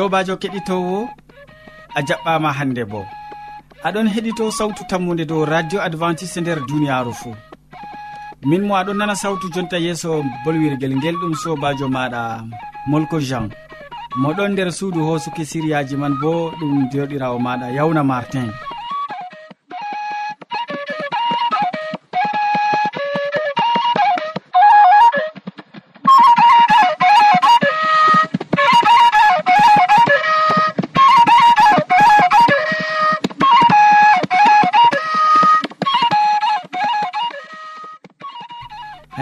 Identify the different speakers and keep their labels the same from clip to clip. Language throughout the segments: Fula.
Speaker 1: sobajo keɗitowo a jaɓɓama hande bo. Aɗon heɗito sawtu tammude dow radio adventiste nder duniyaru fuu. Min mo aɗon nana sawtu jonta yeeso bolwirguel ngel ɗum sobajo maɗa molko jean. Moɗon nder suudu hosuki siriyaji man bo ɗum joɗirawo maɗa yawna martin.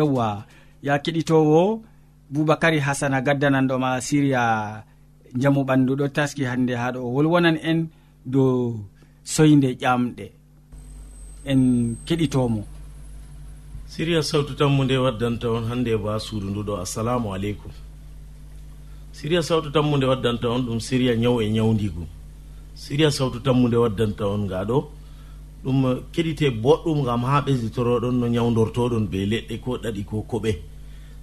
Speaker 1: yewwa ya keɗitowo boubacary hasana gaddananɗoma siriya jamu ɓandu ɗo taski hande ha ɗo. Wolwonan en dow soyde ƴamɗe. En keɗitomo
Speaker 2: siriya sawtu tammu nde waddanta on hande ba suudu nduɗo assalamu aleykum. Siriya sawtu tammu nde waddanta on ɗum siriya ñaw e ñawdigu siriya sawtu tammu nde waddanta on ngaɗo ɗum eh, keɗite boɗɗum gam ha ɓesditoroɗon no ñawdortoɗon be leɗɗe ko ɗaɗi ko koɓe.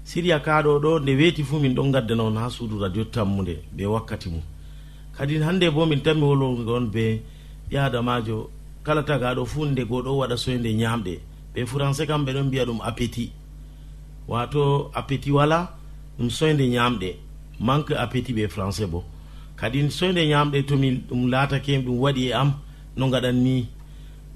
Speaker 2: Siriya kaɗo ɗo nde weeti fuu min ɗon gaddana on ha suudu radio tammude be wakkati mum. Kadi hande bo min tammi wolwogo on be ɓiadamajo kala tagaɗo fuu nde goɗo waɗa soyde ñamɗe. Ɓe français kam ɓe ɗon mbiya ɗum appétit. Wato appétit wala ɗum soyde ñamɗe. Manque appétit ɓe français bo. Kadi soyde ñamɗe tomin ɗum laatake ɗum waɗi e am no gaɗan ni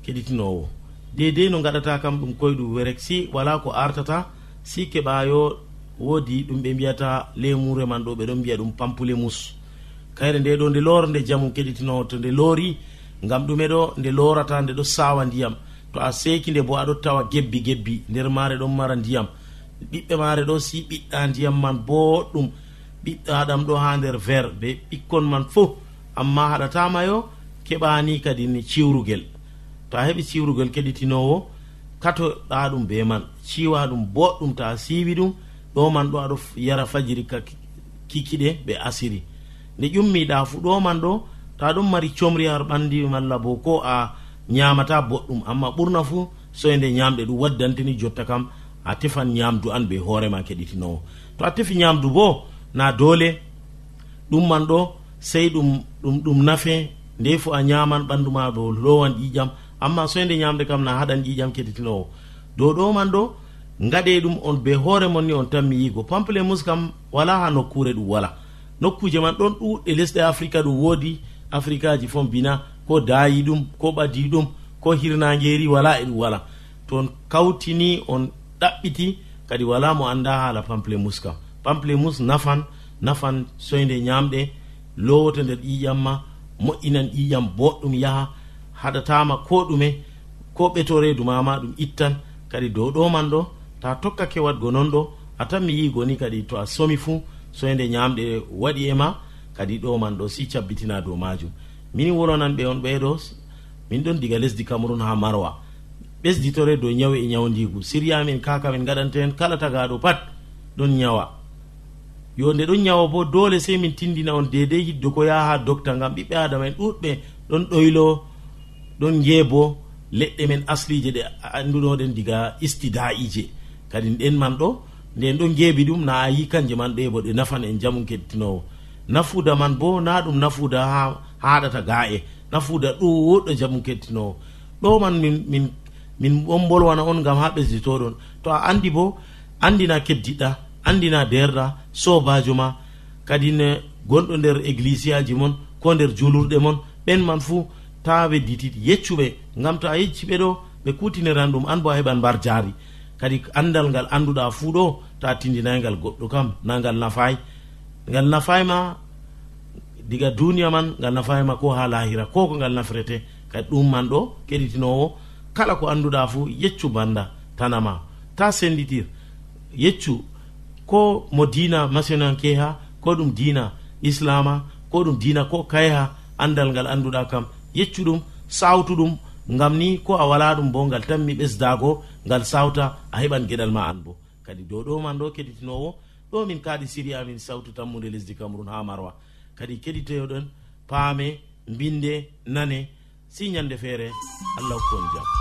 Speaker 2: keɗitinowo. Dedei no gaɗata kam ɗum koyɗum werek si wala ko artata si keɓayo woodi ɗum ɓe mbiyata lemure man ɗo ɓeɗon mbiya ɗum pampule mus kayre nde ɗo nde loro nde jamu keɗitinowo to nde loori ngam ɗume ɗo nde lorata nde ɗo sawa ndiyam. To a seki nde bo aɗo tawa gebbi gebbi nder mare ɗon mara ndiyam. Ɓiɓɓe mare ɗo si ɓiɗɗa ndiyam man boɗɗum. Ɓiɗɗaɗam ɗo ha nder ver be ɓikkon man fo amma haɗatamayo keɓani kadi ni ciwrugel. to a heɓi siwrugol keɗitinowo katoɗa ɗum be man. Siwa ɗum boɗɗum ta siwi ɗum ɗo man ɗo aɗo yara fajiri ka kikiɗe ɓe asiri. Nde ƴummiɗa fu ɗo man ɗo ta ɗum mari comri har ɓandi malla bo ko a ñamata boɗɗum. Amma ɓurna fu soe nde ñamɗe ɗum waddantini jotta kam a tefan ñamdu an be hoorema keɗitinowo. To a tefi ñamdu bo na doole ɗum man ɗo sey ɗum ɗum ɗum nafe nde fo a ñaman ɓandu ma ɗo lowan ƴiƴam amma soyde ñamde kam na haɗan ƴiƴam keɗitinowo dow ɗo man ɗo gaɗe ɗum on be hoore mon ni on tan mi yigo. Pample mus kam wala ha nokkure ɗum wala. Nokkuje man ɗon ɗuɗɗe lesɗe africa ɗum woodi. Africa ji fon bina ko daayi ɗum ko ɓadi ɗum ko hirnageri wala e ɗum wala. To on kawtini on ɗaɓɓiti kadi wala mo anda haala pample mus kam. Pample mus nafan nafan soyde ñamɗe lowoto nder ƴiƴam ma moƴƴinan ƴiƴam boɗɗum yaha haɗatama ko ɗume ko ɓeto reedu mama ɗum ittan kadi dow ɗoman ɗo ta tokkake wadgo non ɗo a tan mi yigo ni kadi to a somi fuu soyde ñamɗe waɗi e ma kadi ɗoman ɗo si cabbitina dow majum. Min wolonan ɓe on ɓeɗo min ɗon diga lesdi cameron ha marwa. Ɓesditore dow ñawu e ñawdigu siriyamin kaka min gaɗante kala tagaɗo pat ɗon ñawa yo nde ɗon ñawa bo dole sey min tindina on dedei hiddo ko yaha ha docta gam ɓiɓɓe adama en ɗuɗɓe ɗon ɗoylo ɗon jeebo leɗɗe men aslije ɗe annduɗoɗen diga istida'ije kadi ɗen man ɗo nden ɗon jeebi ɗum na a yi kanje man ɗe bo ɗe nafan en jamu kettinowo nafuda man bo na ɗum nafuda ha haɗata ga e nafuda ɗuɗɗo jamu kettinowo ɗo man min min min on bolwana on gam ha ɓesditoɗon to a andi bo andina keddiɗɗa andina derɗa sobajo ma kadi ne gonɗo nder église aji mon ko nder julurɗe mon ɓen man fuu tawa ɓe yeccuɓe gam to a yecci ɓe ɗo ɓe kutiniran ɗum an bo a heɓan mbar jaari. Kadi andal ngal anduɗa fuu ɗo ta tindinaygal goɗɗo kam na ngal nafay. Ngal nafayma diga duniya man ngal nafayma ko ha lahira ko ko ngal nafrete kadi ɗum man ɗo keɗitinowo. Kala ko anduɗa fuu yeccu banda tanama ta senditir yeccu ko mo dina masinanke ha ko ɗum dina islama ko ɗum dina ko kayha andal ngal anduɗa kam yeccuɗum sawtuɗum ngam ni ko a wala ɗum bo ngal tanmi ɓesdago ngal sawta a heɓan gueɗal ma an bo. Kadi dow ɗo man ɗo keɗitinowo ɗo min kaaɗi siri amin sawtu tammude lesdi cameron ha marwa. Kadi keɗitoyoɗon paame mbinde nane si ñande feere allah hokkon jam.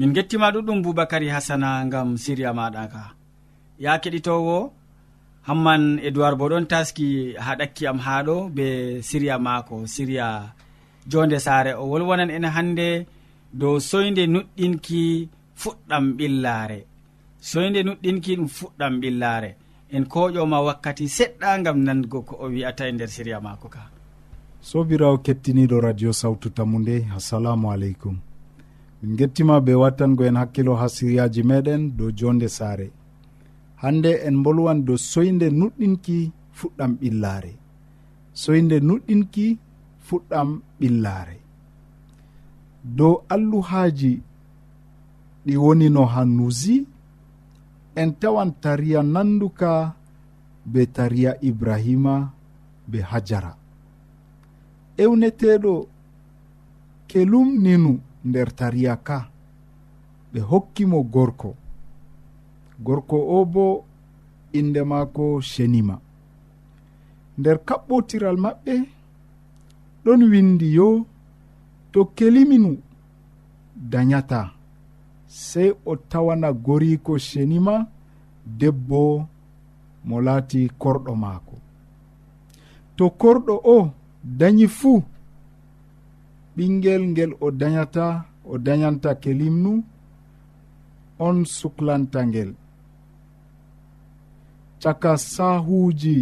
Speaker 1: min gettima ɗuɗɗum boubacary hasana gam siriya maɗa ka ya keɗitowo hamman edoird bo ɗon taski ha ɗakki am haɗo be siriya mako siriya jonde sare o wolwonan en hande dow soyde nuɗɗinki fuɗɗam ɓillaare. Soyde nuɗɗinki ɗum fuɗɗam ɓillaare. En koƴoma wakkati seɗɗa gam nango ko o wi'ata e nder siriya mako ka.
Speaker 3: Sobirawo kettiniɗo radio sawtu tammu nde assalamu aleykum. Min gettima be wattango en hakkilo ha siriyaji meɗen dow jonde saare. Hande en bolwan dow soyde nuɗɗinki fuɗɗam ɓillaare. Soyde nuɗɗinki fuɗɗam ɓillaare. dow alluhaji ɗi wonino ha hannusi en tawan tariya nanduka be tariya ibrahima be hajara. Ewneteɗo kelumninu nder tariya ka ɓe hokkimo gorko. Gorko o bo inde maako shenima. Nder kaɓɓotiral maɓɓe ɗon windi yo to keliminu dayata sey o tawana goriko senima debbo mo laati korɗo maako. To korɗo o dañi fuu ɓingel ngel o dañata o dañanta kelimnu on suklanta ngel. Caka sahuuji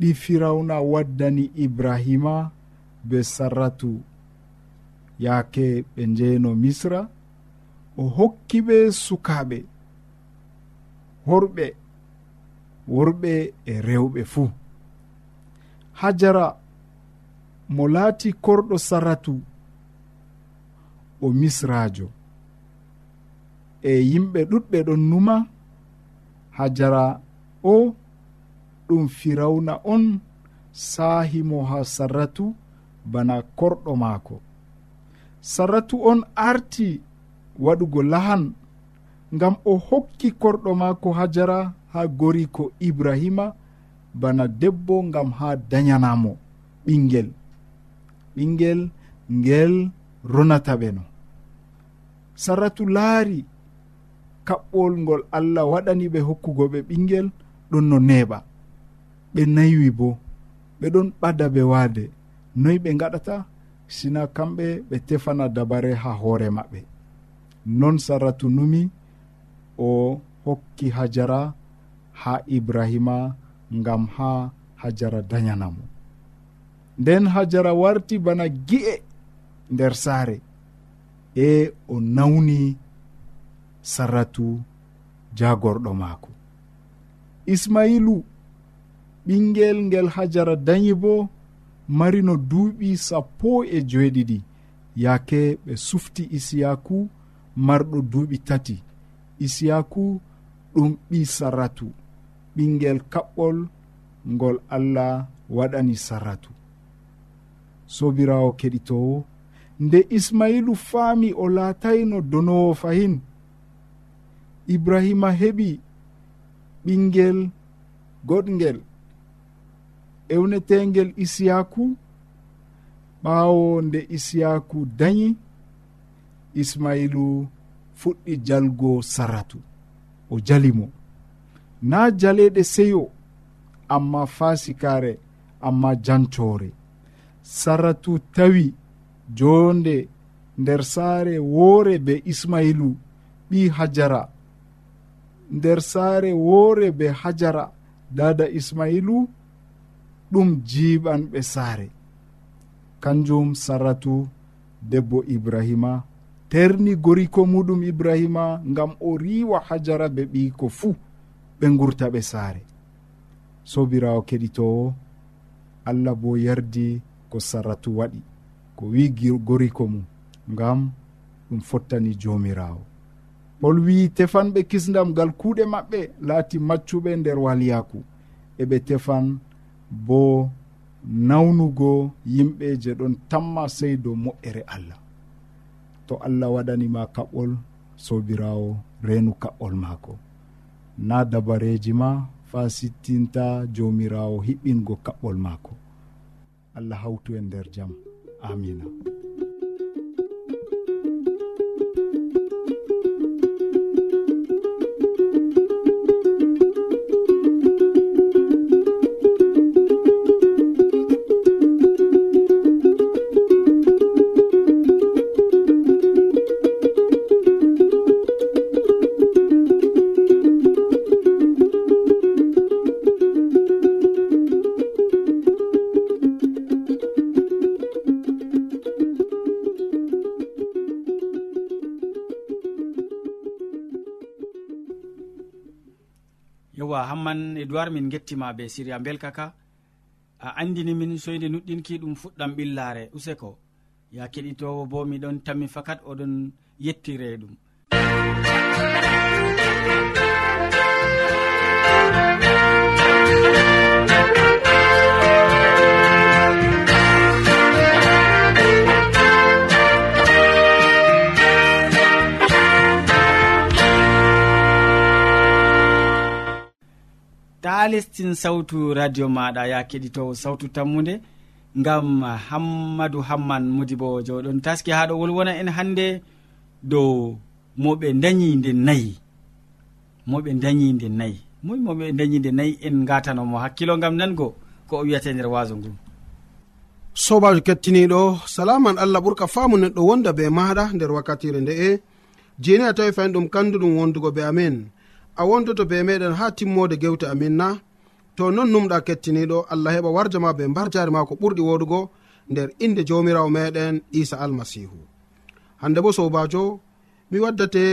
Speaker 3: ɗi firawna waddani ibrahima be sarratu yaake ɓe njeeno misra o hokki ɓe sukaaɓe. Worɓe worɓe e rewɓe fuu. Hajara mo laati korɗo saratu o misrajo e yimɓe ɗuɗɓe ɗon numa hajara o ɗum firawna on saahimo ha sarratu bana korɗo maako. sarratu on arti waɗugo lahan ngam o hokki korɗo maako hajara ha gori ko ibrahima bana debbo ngam ha dayanamo ɓingel ɓingel ngel ronata ɓe no. Saratu laari kaɓɓol ngol allah waɗani ɓe hokkugo ɓe ɓingel ɗon no neeɓa. Ɓe naywi bo ɓe ɗon ɓada ɓe waade. Noyi ɓe gaɗata sina kamɓe ɓe tefana dabare ha hoore maɓɓe. Non saratu numi o hokki hajara ha ibrahima ngam ha hajara dañanamo nden hajara warti bana gi'e nder saare e o nawni sarratu jagorɗo maako. Ismailu ɓingel ngel hajara dañi bo marino duuɓi sappo e joeɗiɗi yaake ɓe sufti isiyaku marɗo duuɓi tati. Isiyaku ɗum ɓi sarratu. Ɓingel kaɓɓol ngol allah waɗani sarratu. Sobirawo keɗitowo nde ismailu faami o laatayno donowo fahin. Ibrahima heɓi ɓingel goɗgel ewnetegel isiyaku ɓaawo nde isiyaku dañi ismailu fuɗɗi jalgo saratu. O jalimo na jaleɗe seyo amma fasikare amma jancore saratu tawi jonde nder saare woore be ismailu ɓi hajara. Nder saare woore be hajara dada ismailu ɗum jiɓanɓe saare. Kanjum saratu debbo ibrahima terni goriko muɗum ibrahima ngam o riwa hajara be ɓiko fuu ɓe gurta ɓe saare. Sobirawo keɗitowo allah bo yardi ko saratu waɗi ko wi goriko mum ngam ɗum fottani jomirawo pol wi tefanɓe kisdam ngal kuuɗe maɓɓe laati maccuɓe nder waliyaku eɓe tefan bo nawnugo yimɓe je ɗon tamma sey dow moƴƴere allah. To allah waɗanima kaɓɓol sobirawo reenu kaɓɓol maako. Na dabareji ma fa sittinta jomirawo hiɓɓingo kaɓɓol maako. Allah hawtu e nder jaam amina
Speaker 1: hamman edoir min gettima be siria belkaka a andini min soyde nuɗɗinki ɗum fuɗɗam ɓillare. Useko ya keɗitowo bo miɗon tammi fakat oɗon yettire ɗum. lestin sawtu radio maɗa ya keɗitowo sawtu tammude ngam hammadou hamman modi bo joɗon taski ha ɗo wolwona en hande dow moɓe dañi nde nayi. Moɓe dañi nde nayi. Moi moɓe dañi nde nayi en gatanomo hakkilo gam nango ko o wiyate nder waso ngu.
Speaker 4: Sobajo kettiniɗo salaman allah ɓurka faamu neɗɗo wonda be maɗa nder wakkatire nde'e. Jeni a tawi fayin ɗum kandu ɗum wondugo be amin a wondoto be meɗen ha timmode gewte amin na. To non numɗa kettiniɗo allah heɓa warja ma be mbar jari ma ko ɓurɗi woɗugo nder inde jomirawo meɗen isa almasihu. Hande bo sobajo mi waddate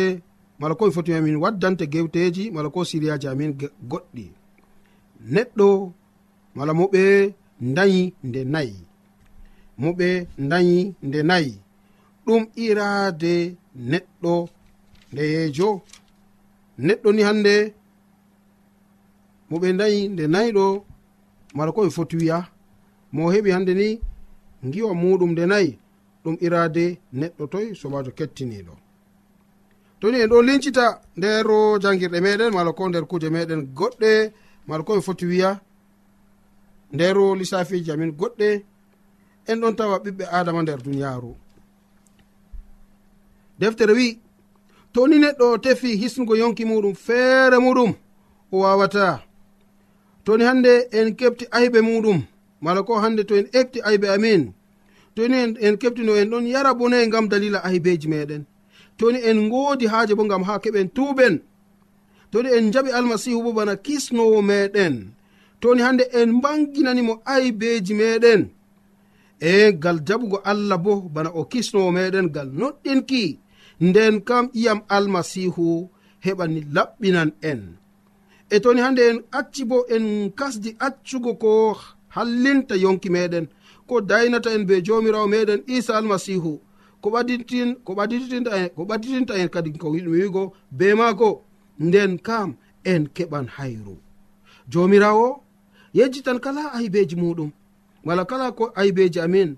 Speaker 4: mala ko mi fotimi amin waddante gewteji mala ko siriyaji amin goɗɗi. Neɗɗo mala moɓe dayi nde nayi. Moɓe dayi nde nayi. Ɗum irade neɗɗo ndeyejo neɗɗo ni hannde mo ɓe dayi nde nayiɗo mala ko ɓe foti wiya. Mo heɓi hannde ni giwa muɗum nde nayi ɗum irade neɗɗo toy sobajo kettiniɗo. Toni en ɗo lincita nder jangirɗe meɗen mala ko nder kuje meɗen goɗɗe mala ko ɓe foti wiya. Nder lissafiji amin goɗɗe en ɗon tawa ɓiɓɓe adama nder duniyaru deftere wi to ni neɗɗo tefi hisnugo yonki muɗum feere muɗum o wawata. Toni hande en keɓti aybe muɗum mala ko hande to en ekti aybe amin. Toni en keɓti no en ɗon yara bone ngam dalila aybeji meɗen. Toni en ngoodi haaje bo ngam ha keɓen tuuɓen toni en jaɓi almasihu bo bana kisnowo meɗen. Toni hande en mbanginanimo aybeji meɗen. E gal jaɓugo allah bo bana o kisnowo meɗen gal noɗɗinki. nden kam iyam almasihu heɓani laɓɓinan en. E toni hande en acci bo en kasdi accugo ko hallinta yonki meɗen ko daynata en be jomirawo meɗen isa almasihu ko ɓaditin ko ɓaditinta en ko ɓaditinta en kadi ko yiɗmi wigo be maako. Nden kam en keɓan hayru. Jomirawo yejjitan kala aybeji muɗum wala kala ko aybeji amin.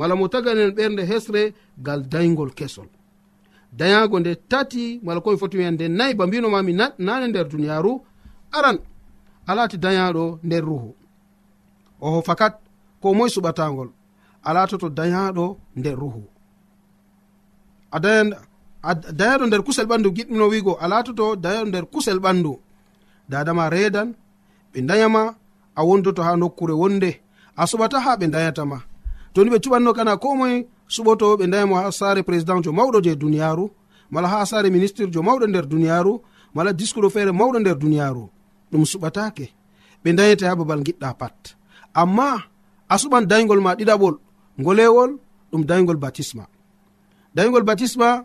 Speaker 4: mala mo taganen ɓernde hesre ngal daygol kesol. Dayago nde tati mala komi foti wiyan nde nayi ba mbinomami nane nder duniyaru aran alati dayaɗo nder ruhu. Oho fakat ko moye suɓatagol alatoto dayaɗo nder ruhu. A dayaɗo nder kusel ɓandu giɗɗino wigo a latoto dayaɗo nder kusel ɓandu dadama redan ɓe dayama a wondoto ha nokkure wonde a suɓata ha ɓe dayatama toni ɓe cuɓanno kana ko moye suɓoto ɓe ndayimo ha sare président jo mawɗo je duniyaru mala ha sare ministre jo mawɗo nder duniyaru mala discours feere mawɗo nder duniyaru ɗum suɓatake ɓe dayete ha babal giɗɗa pat. Amma a suɓan daygol ma ɗiɗaɓol ngolewol ɗum daygol batisma. Daygol batisma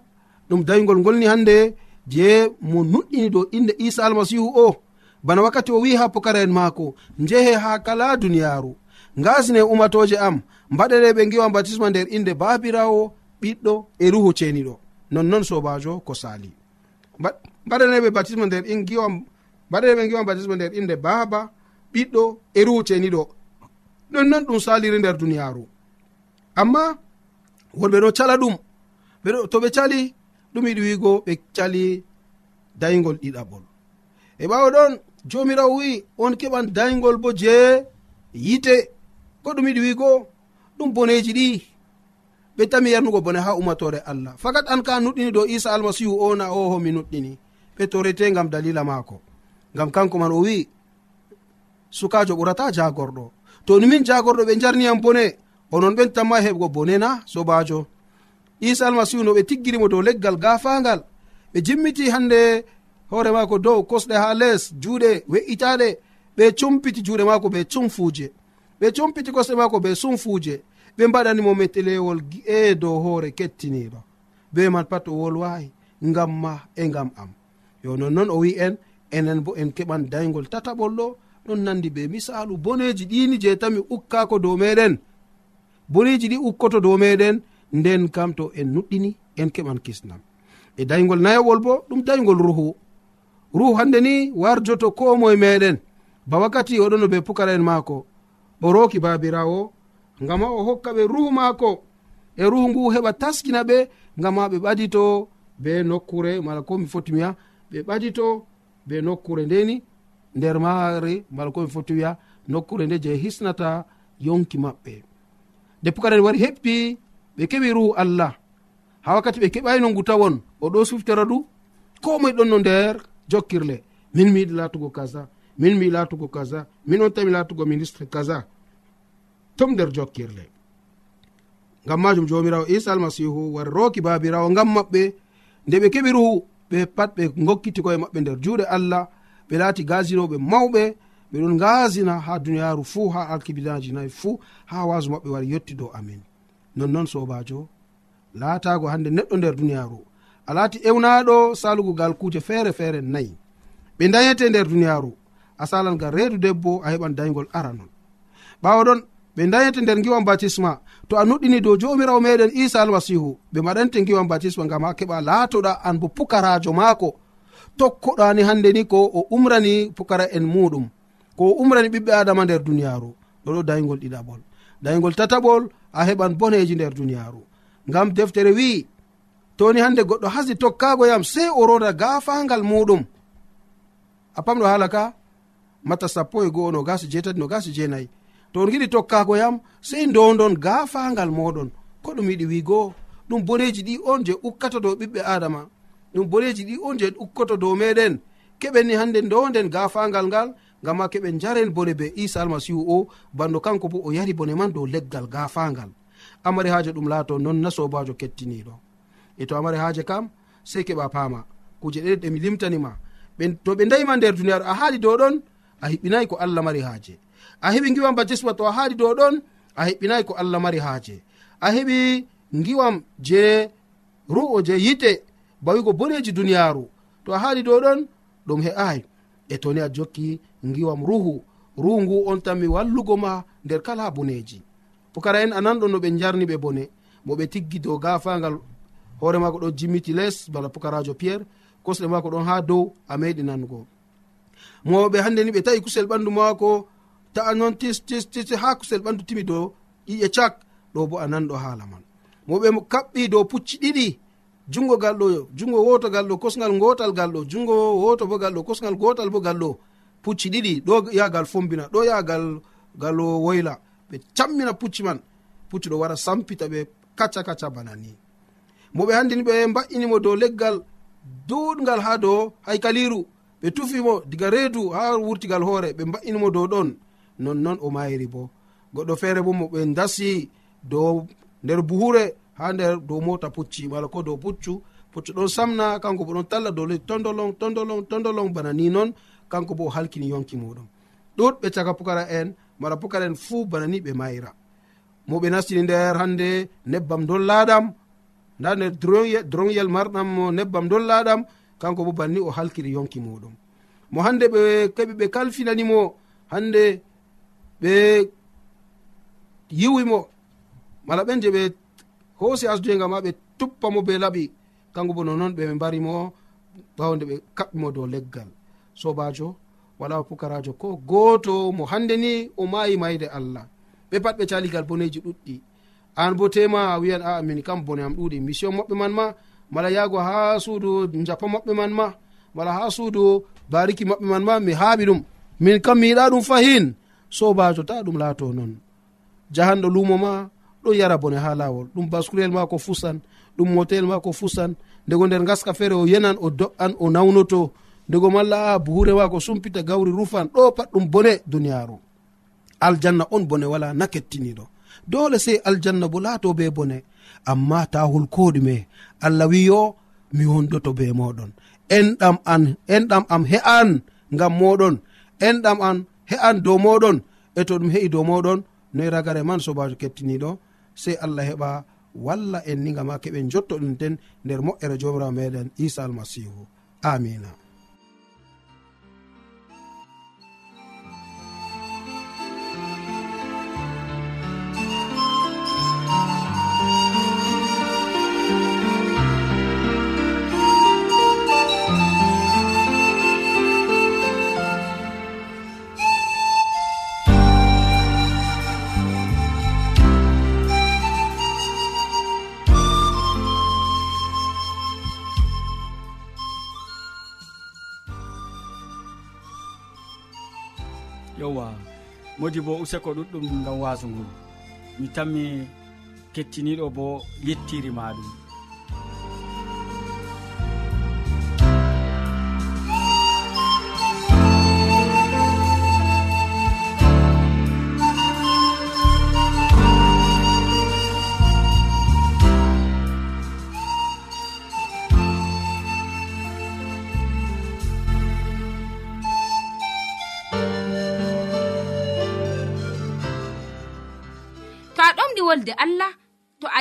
Speaker 4: ɗum daygol ngolni hande je mo nuɗɗini dow inde isa almasihu o. Bana wakkati o wi ha pokara en maako njehe ha kala duniyaru ngasine umatoje am mbaɗere ɓe giwa batisma nder inde babirawo ɓiɗɗo e ruhu ceniɗo nonnon sobajo ko sali mbaɗaneɓe batisma nder in giwa mbaɗaneɓe giwa batisma nder inde baba ɓiɗɗo e ruhu ceniɗo nonnon ɗum saliri nder duniyaru amma wonɓe ɗo cala ɗum. To ɓe cali ɗum yiɗi wigo ɓe cali daygol ɗiɗaɓol. E ɓawo ɗon jomirawo wi on keɓan daygol bo je yite. Ko ɗum yiɗi wigo ɗum boneji ɗi. Ɓe tami yarnugo bone ha umatore allah. Fakat an ka nuɗɗini dow isa almasihu o na o homi nuɗɗini. Ɓe torete gam dalila maako. Gam kanko man o wi sukajo ɓurata jagorɗo. To ni min jagorɗo ɓe jarniyam bone onon ɓen tamma heɓgo bone na sobajo. Isa almasihu no ɓe tiggirimo dow leggal gafangal. Ɓe jimmiti hande hoore maako dow kosɗe ha les juuɗe we'itaɗe. Ɓe cumpiti juuɗe maako ɓe cumfuje. ɓe cumpiti kosɗe maako be sumfuuje ɓe mbaɗanimo metelewol e dow hoore kettiniɗo be man pat o wolwayi ngam ma e ngam am. Yo nonnoon o wi en enen bo en keɓan daygol tataɓol ɗo ɗon nandi be misalu boneji ɗini je tami ukkako dow meɗen boneji ɗi ukkoto dow meɗen nden kam to en nuɗɗini en keɓan kisnam. E daygol nayowol bo ɗum daygol ruhu. Ruhu hande ni warjoto ko moye meɗen ba wakkati oɗono be pukara en maako o roki babirawo ngama o hokka ɓe ruhu maako e ruhu ngu heɓa taskina ɓe ngama ɓe ɓadito be nokkure mala ko mi foti wiya ɓe ɓadito be nokkure ndeni nder maare mala ko mi foti wiya nokkure nde je hisnata yonki maɓɓe. Nde pukara wari heppi ɓe keɓi ruhu allah. Ha wakkati ɓe keɓayno ngu tawon o ɗo suftora ɗu ko moye ɗon no nder jokkirle. Min mi yiɗi latugo kaza. min mi latugo kaza min on tami latugo ministre kaza tom nder jokkirle. Ngam majum jomirawo isa almasihu war roki babirawo ngam maɓɓe nde ɓe keɓi ruhu ɓe pat ɓe gokkiti koye maɓɓe nder juuɗe allah ɓe laati gasinoɓe mawɓe ɓeɗon gasina ha duniyaru fuu ha alkibidaji nayi fuu ha wasu maɓɓe wari yetti dow amin. Nonnoon sobajo laatago hande neɗɗo nder duniyaru a laati ewnaɗo salugo gal kuje feere feere nayi ɓe dayete nder duniyaru a salan gam reedu debbo a heɓan daygol aranon ɓawo ɗon ɓe dayete nder giwan batisma to a nuɗɗini dow jomirawo meɗen isa almasihu ɓe maɗante giwan batisma gam ha keɓa laatoɗa an bo pukarajo maako. Tokkoɗani hande ni ko o umrani pukara en muɗum ko o umrani ɓiɓɓe adama nder duniyaru ɗoɗo daygol ɗiɗaɓol. Daygol tataɓol a heɓan boneji nder duniyaru ngam deftere wi'i toni hande goɗɗo hasi tokkago yam sei o roda gafangal muɗum a pamɗo hala ka mata sappo e go'o no nogas jeetati nogas jeenayi. To on giɗi tokkago yam sei ndondon gafangal moɗon ko ɗum yiɗi wigo ɗum boneji ɗi on je ukkata dow ɓiɓɓe adama ɗum boneji ɗi on je ukkoto dow meɗen keɓenni hande ndonden gafangal ngal ngam ma keɓen jaren bone be isa almasihu o bando kanko bo o yari bone man dow leggal gafangal amari haaje ɗum laato non na sobajo kettiniɗo e to amari haaje kam sei keɓa paama. Kuje ɗeɗe ɗe mi limtanima. To ɓe dayima nder duniyaaru a haali dow ɗon a hiɓɓinayi ko allah mari haaje. A heɓi giwam ba jeswa to a haaɗi dow ɗon a hiɓɓinayi ko allah mari haaje. A heɓi giwam je ru'o je yite bawigo boneji duniyaaru to a haaɗi dow ɗon ɗum he'ay e toni a jokki giwam ruhu ruhu ngu on tan mi wallugo ma nder kala boneji pukara en ananɗo no ɓe jarni ɓe bone mo ɓe tiggi dow gafangal hoore mako ɗon jimmiti les bala pukarajo pierre kosɗe mako ɗon ha dow a meɗi nango. mawɓe hande ni ɓe tawi kusel ɓandu mawako ta'a non tis tis tis ha kusel ɓandu timi dow ƴiƴe cak ɗo bo a nanɗo haala man. Moɓe kaɓɓi dow pucci ɗiɗi jungo gal ɗo jungo woto gal ɗo kosgal gotal gal ɗo jungo woto bo gal ɗo kosgal gotal bo gal ɗo pucci ɗiɗi ɗo yagal fombina ɗo yagal gal woyla. Ɓe cammina pucci man pucci ɗo wara sampita ɓe kacca kacca bana ni. Moɓe handini ɓe mba'inimo dow leggal duɗgal ha dow haykaliru ɓe tufimo diga reedu ha wurtigal hoore ɓe mba'inimo dow ɗon. Nonnon o mayiri bo. Goɗɗo feere bo mo ɓe dasi dow nder buhure ha nder dow mota pucci mala ko dow puccu. Puccu ɗon samna kanko bo ɗon talla dow leydi tondolon tondolon tondolon bana ni noon kanko bo o halkini yonki muɗum. Ɗuɗɓe caka pukara en mala pukara en fuu bana ni ɓe mayira mo ɓe nastini nder hande nebbam dollaɗam nda nder dronyel marɗam nebbam dollaɗam kanko bo banni o halkiri yonki muɗum. Mo hande ɓe keɓi ɓe kalfinanimo hande ɓe yiwimo mala ɓen je ɓe hoosi asduyega ma ɓe tuppamo be laɓi kanko bo nonoon ɓe mbarimo ɓawde ɓe kaɓɓimo dow leggal. Sobajo wala pukarajo ko goto mo hande ni o mayi mayde allah. Ɓe pat ɓe caligal boneji ɗuɗɗi. An bo tema a wiyan aa min kam bone am ɗuuɗi mission maɓɓe man ma mala yahgo ha suudu japa maɓɓe man ma mala ha suudu bariki maɓɓe man ma mi haaɓi ɗum. Min kam mi yiɗa ɗum fahin sobajo ta ɗum laato noon jahanɗo lumo ma ɗon yara bone ha lawol ɗum bascurel ma ko fusan ɗum motel ma ko fusan ndego nder gaska feere o yenan o do'an o nawnoto. Ndego malla a buhure ma ko sumpita gawri rufan ɗo pat ɗum bone duniyaru aljanna on bone wala na kettiniɗo dole sey aljanna bo laato be bone. amma ta holko ɗume allah wi yo mi wondoto be moɗon. Enɗam an enɗam am he'an ngam moɗon. Enɗam an he'an dow moɗon. E to ɗum he'i dow moɗon noyi ragare man sobajo kettiniɗo sey allah heɓa walla en ni gama keɓen jotto ɗum ten nder moƴƴere jomirawo meɗen isa almasihu. Amina.
Speaker 5: modi bo useko ɗuɗɗum gam wasu ngu mi tanmi kettiniɗo bo yettiri
Speaker 6: ma ɗum.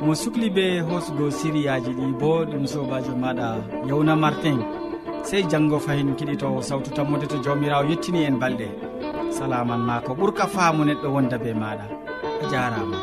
Speaker 6: mo sukli be hosugo siriyaji ɗi bo ɗum sobajo maɗa yawna martin. Sey janggo fayin kiɗitowo sawtu tammode to jawmirawo yettini en balɗe. Salaman ma ko ɓuurka faamu neɗɗo wonda be maɗa a jarama